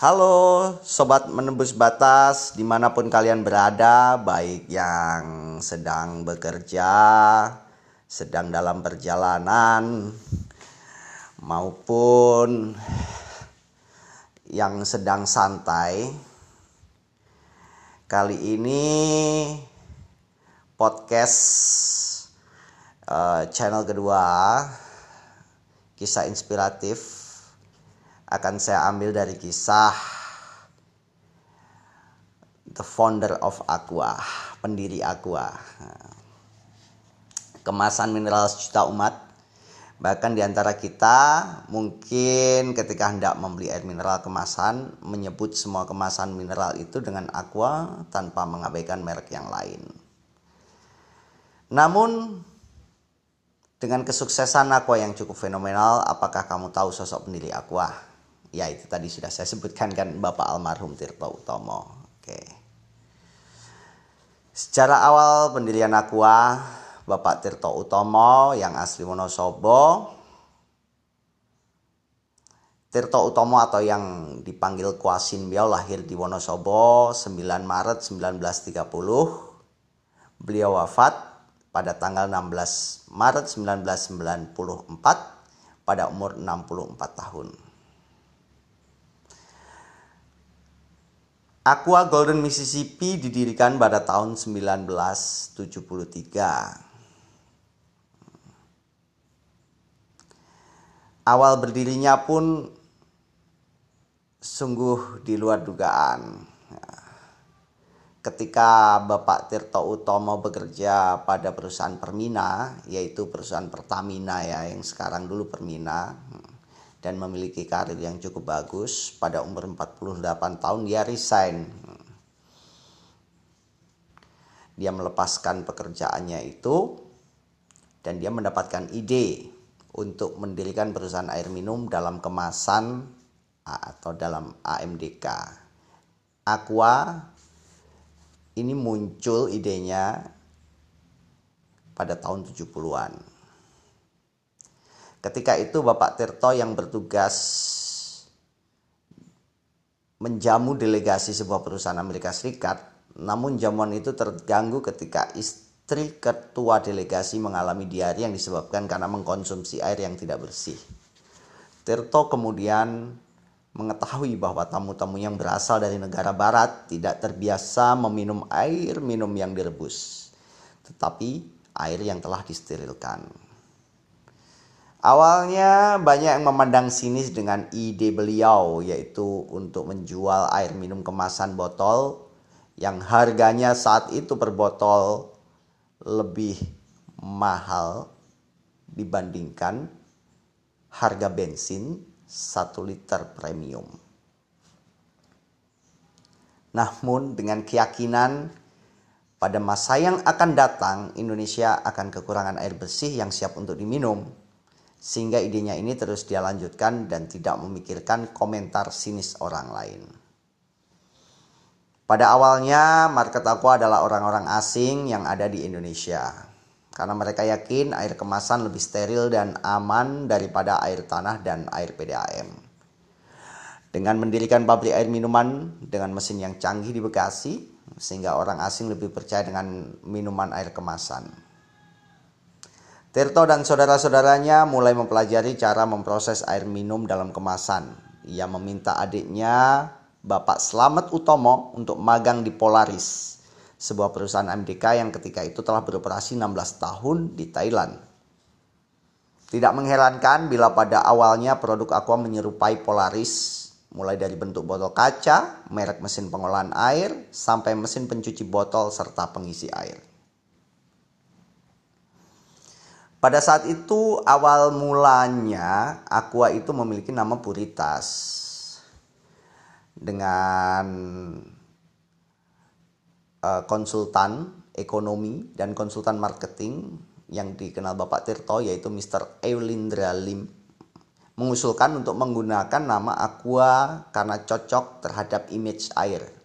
Halo sobat menembus batas di mana pun kalian berada baik yang sedang bekerja, sedang dalam perjalanan maupun yang sedang santai. Kali ini podcast uh, channel kedua kisah inspiratif akan saya ambil dari kisah the founder of Aqua, pendiri Aqua. Kemasan mineral sejuta umat. Bahkan di antara kita mungkin ketika hendak membeli air mineral kemasan menyebut semua kemasan mineral itu dengan Aqua tanpa mengabaikan merek yang lain. Namun dengan kesuksesan Aqua yang cukup fenomenal, apakah kamu tahu sosok pendiri Aqua? Ya itu tadi sudah saya sebutkan kan Bapak almarhum Tirto Utomo. Oke. Secara awal pendirian Aqua Bapak Tirto Utomo yang asli Wonosobo Tirto Utomo atau yang dipanggil Kuasin Biau lahir di Wonosobo 9 Maret 1930. Beliau wafat pada tanggal 16 Maret 1994 pada umur 64 tahun. Aqua Golden Mississippi didirikan pada tahun 1973. Awal berdirinya pun sungguh di luar dugaan. Ketika Bapak Tirto Utomo bekerja pada perusahaan Permina, yaitu perusahaan Pertamina ya, yang sekarang dulu Permina, dan memiliki karir yang cukup bagus. Pada umur 48 tahun dia resign. Dia melepaskan pekerjaannya itu dan dia mendapatkan ide untuk mendirikan perusahaan air minum dalam kemasan atau dalam AMDK. Aqua ini muncul idenya pada tahun 70-an. Ketika itu Bapak Tirto yang bertugas menjamu delegasi sebuah perusahaan Amerika Serikat, namun jamuan itu terganggu ketika istri ketua delegasi mengalami diare yang disebabkan karena mengkonsumsi air yang tidak bersih. Tirto kemudian mengetahui bahwa tamu-tamu yang berasal dari negara barat tidak terbiasa meminum air minum yang direbus, tetapi air yang telah disterilkan. Awalnya banyak yang memandang sinis dengan ide beliau yaitu untuk menjual air minum kemasan botol yang harganya saat itu per botol lebih mahal dibandingkan harga bensin 1 liter premium. Namun dengan keyakinan pada masa yang akan datang Indonesia akan kekurangan air bersih yang siap untuk diminum sehingga idenya ini terus dia lanjutkan dan tidak memikirkan komentar sinis orang lain. Pada awalnya market aku adalah orang-orang asing yang ada di Indonesia. Karena mereka yakin air kemasan lebih steril dan aman daripada air tanah dan air PDAM. Dengan mendirikan pabrik air minuman dengan mesin yang canggih di Bekasi, sehingga orang asing lebih percaya dengan minuman air kemasan. Tirto dan saudara-saudaranya mulai mempelajari cara memproses air minum dalam kemasan. Ia meminta adiknya, Bapak Slamet Utomo, untuk magang di Polaris, sebuah perusahaan MDK yang ketika itu telah beroperasi 16 tahun di Thailand. Tidak mengherankan bila pada awalnya produk Aqua menyerupai Polaris, mulai dari bentuk botol kaca, merek mesin pengolahan air, sampai mesin pencuci botol serta pengisi air. Pada saat itu awal mulanya Aqua itu memiliki nama Puritas dengan uh, konsultan ekonomi dan konsultan marketing yang dikenal Bapak Tirto yaitu Mr. Eulindra Lim mengusulkan untuk menggunakan nama Aqua karena cocok terhadap image air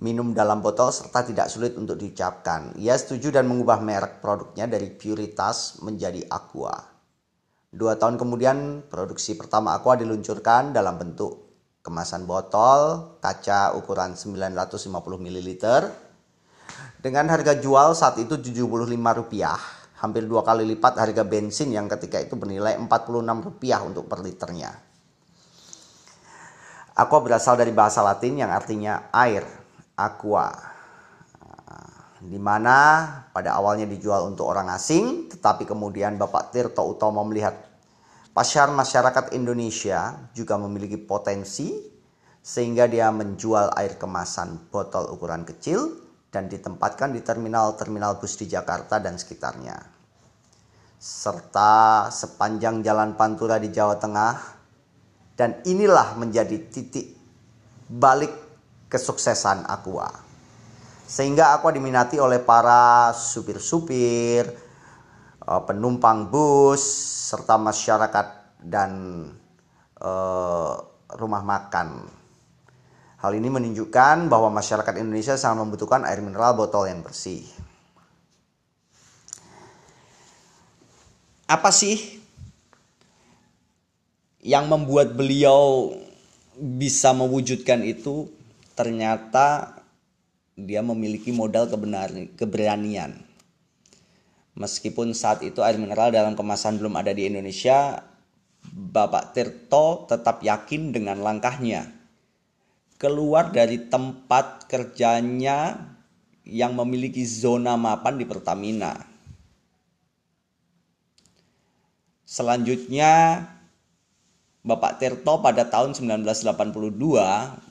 minum dalam botol serta tidak sulit untuk diucapkan. Ia setuju dan mengubah merek produknya dari Puritas menjadi Aqua. Dua tahun kemudian produksi pertama Aqua diluncurkan dalam bentuk kemasan botol kaca ukuran 950 ml dengan harga jual saat itu Rp75 hampir dua kali lipat harga bensin yang ketika itu bernilai Rp46 untuk per liternya. Aqua berasal dari bahasa Latin yang artinya air, aqua. Di mana pada awalnya dijual untuk orang asing, tetapi kemudian Bapak Tirto Utomo melihat pasar masyarakat Indonesia juga memiliki potensi sehingga dia menjual air kemasan botol ukuran kecil dan ditempatkan di terminal-terminal bus di Jakarta dan sekitarnya. Serta sepanjang jalan Pantura di Jawa Tengah dan inilah menjadi titik balik kesuksesan Aqua. Sehingga Aqua diminati oleh para supir-supir, eh, penumpang bus, serta masyarakat dan uh, rumah makan Hal ini menunjukkan bahwa masyarakat Indonesia sangat membutuhkan air mineral botol yang bersih. Apa sih yang membuat beliau bisa mewujudkan itu? Ternyata dia memiliki modal keberanian. Meskipun saat itu air mineral dalam kemasan belum ada di Indonesia, Bapak Tirto tetap yakin dengan langkahnya keluar dari tempat kerjanya yang memiliki zona mapan di Pertamina. Selanjutnya, Bapak Tirto pada tahun 1982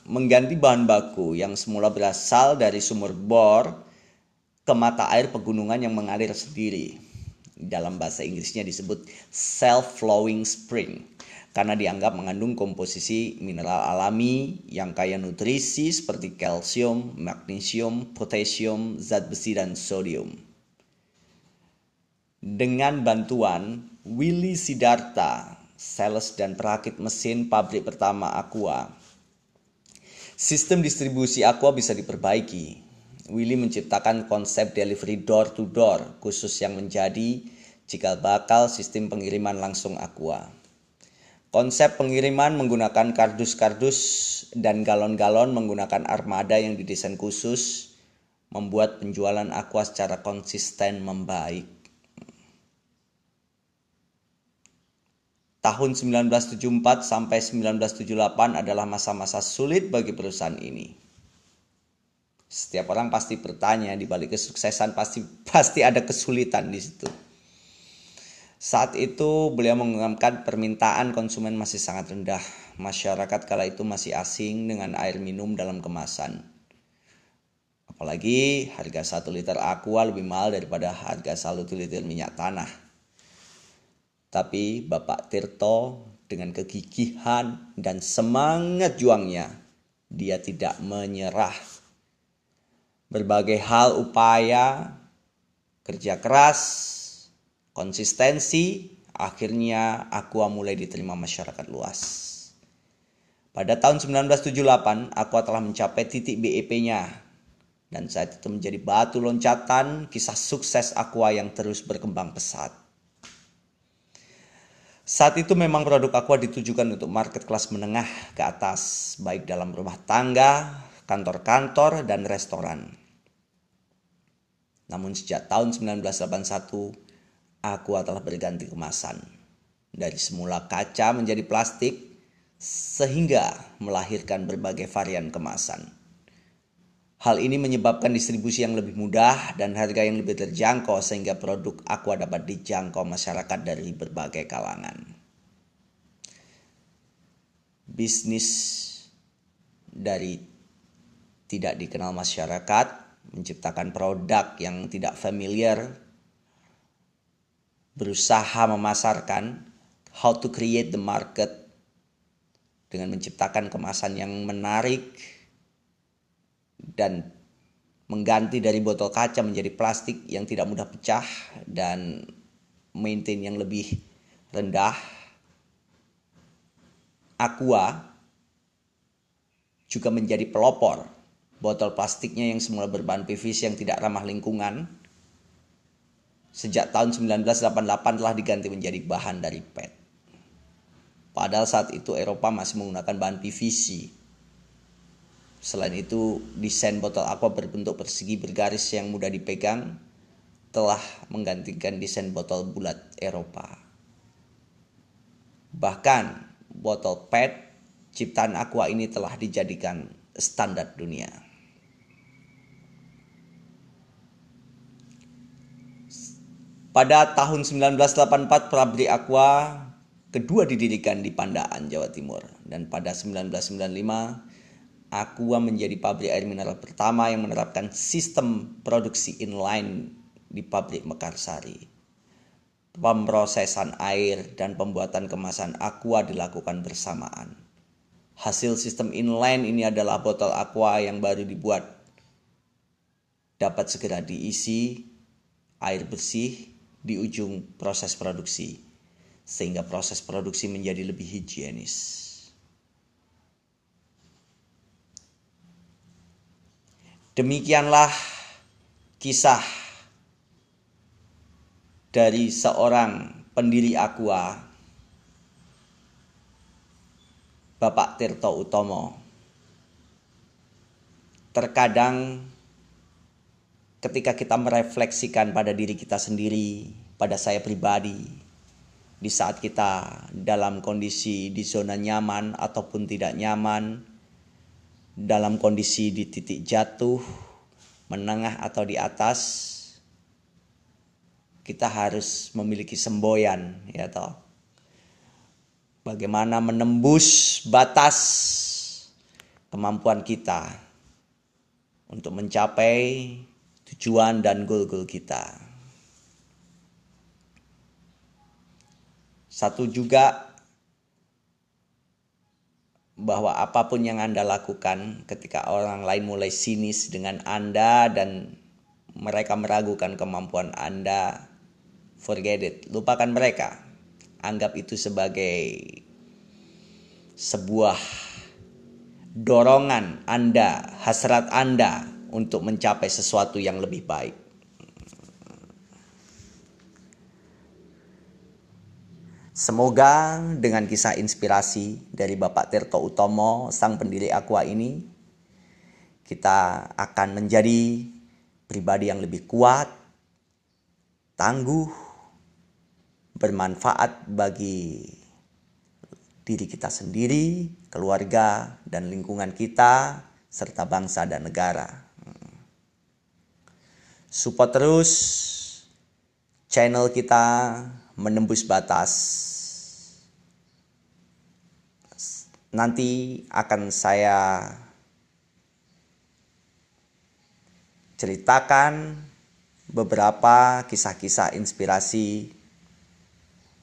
mengganti bahan baku yang semula berasal dari sumur bor ke mata air pegunungan yang mengalir sendiri. Dalam bahasa Inggrisnya disebut self-flowing spring karena dianggap mengandung komposisi mineral alami yang kaya nutrisi seperti kalsium, magnesium, potasium, zat besi, dan sodium. Dengan bantuan Willy Sidarta, sales dan perakit mesin pabrik pertama Aqua, sistem distribusi Aqua bisa diperbaiki. Willy menciptakan konsep delivery door to door khusus yang menjadi cikal bakal sistem pengiriman langsung Aqua. Konsep pengiriman menggunakan kardus-kardus dan galon-galon menggunakan armada yang didesain khusus membuat penjualan aqua secara konsisten membaik. Tahun 1974 sampai 1978 adalah masa-masa sulit bagi perusahaan ini. Setiap orang pasti bertanya di balik kesuksesan pasti pasti ada kesulitan di situ. Saat itu beliau mengungkapkan permintaan konsumen masih sangat rendah. Masyarakat kala itu masih asing dengan air minum dalam kemasan. Apalagi harga 1 liter aqua lebih mahal daripada harga 1 liter minyak tanah. Tapi Bapak Tirto dengan kegigihan dan semangat juangnya, dia tidak menyerah. Berbagai hal upaya, kerja keras, konsistensi, akhirnya Aqua mulai diterima masyarakat luas. Pada tahun 1978, Aqua telah mencapai titik BEP-nya dan saat itu menjadi batu loncatan kisah sukses Aqua yang terus berkembang pesat. Saat itu memang produk Aqua ditujukan untuk market kelas menengah ke atas, baik dalam rumah tangga, kantor-kantor, dan restoran. Namun sejak tahun 1981, aqua telah berganti kemasan. Dari semula kaca menjadi plastik, sehingga melahirkan berbagai varian kemasan. Hal ini menyebabkan distribusi yang lebih mudah dan harga yang lebih terjangkau sehingga produk aqua dapat dijangkau masyarakat dari berbagai kalangan. Bisnis dari tidak dikenal masyarakat menciptakan produk yang tidak familiar berusaha memasarkan how to create the market dengan menciptakan kemasan yang menarik dan mengganti dari botol kaca menjadi plastik yang tidak mudah pecah dan maintain yang lebih rendah. Aqua juga menjadi pelopor botol plastiknya yang semula berbahan PVC yang tidak ramah lingkungan sejak tahun 1988 telah diganti menjadi bahan dari PET. Padahal saat itu Eropa masih menggunakan bahan PVC. Selain itu, desain botol aqua berbentuk persegi bergaris yang mudah dipegang telah menggantikan desain botol bulat Eropa. Bahkan, botol PET ciptaan aqua ini telah dijadikan standar dunia. Pada tahun 1984 pabrik Aqua kedua didirikan di Pandaan, Jawa Timur. Dan pada 1995 Aqua menjadi pabrik air mineral pertama yang menerapkan sistem produksi inline di pabrik Mekarsari. Pemrosesan air dan pembuatan kemasan Aqua dilakukan bersamaan. Hasil sistem inline ini adalah botol Aqua yang baru dibuat. Dapat segera diisi air bersih di ujung proses produksi, sehingga proses produksi menjadi lebih higienis. Demikianlah kisah dari seorang pendiri Aqua, Bapak Tirto Utomo. Terkadang ketika kita merefleksikan pada diri kita sendiri, pada saya pribadi, di saat kita dalam kondisi di zona nyaman ataupun tidak nyaman, dalam kondisi di titik jatuh, menengah atau di atas, kita harus memiliki semboyan, ya toh. Bagaimana menembus batas kemampuan kita untuk mencapai tujuan dan goal-goal kita. Satu juga bahwa apa pun yang Anda lakukan ketika orang lain mulai sinis dengan Anda dan mereka meragukan kemampuan Anda, forget it, lupakan mereka. Anggap itu sebagai sebuah dorongan Anda, hasrat Anda untuk mencapai sesuatu yang lebih baik. Semoga dengan kisah inspirasi dari Bapak Tirto Utomo, sang pendiri Aqua ini, kita akan menjadi pribadi yang lebih kuat, tangguh, bermanfaat bagi diri kita sendiri, keluarga, dan lingkungan kita, serta bangsa dan negara. Support terus channel kita menembus batas. Nanti akan saya ceritakan beberapa kisah-kisah inspirasi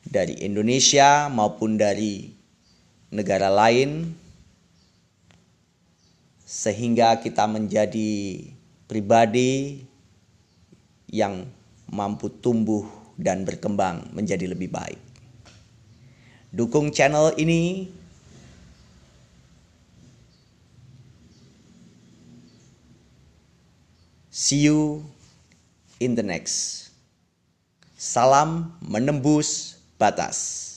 dari Indonesia maupun dari negara lain sehingga kita menjadi pribadi yang mampu tumbuh dan berkembang menjadi lebih baik. Dukung channel ini See you in the next. Salam menembus batas.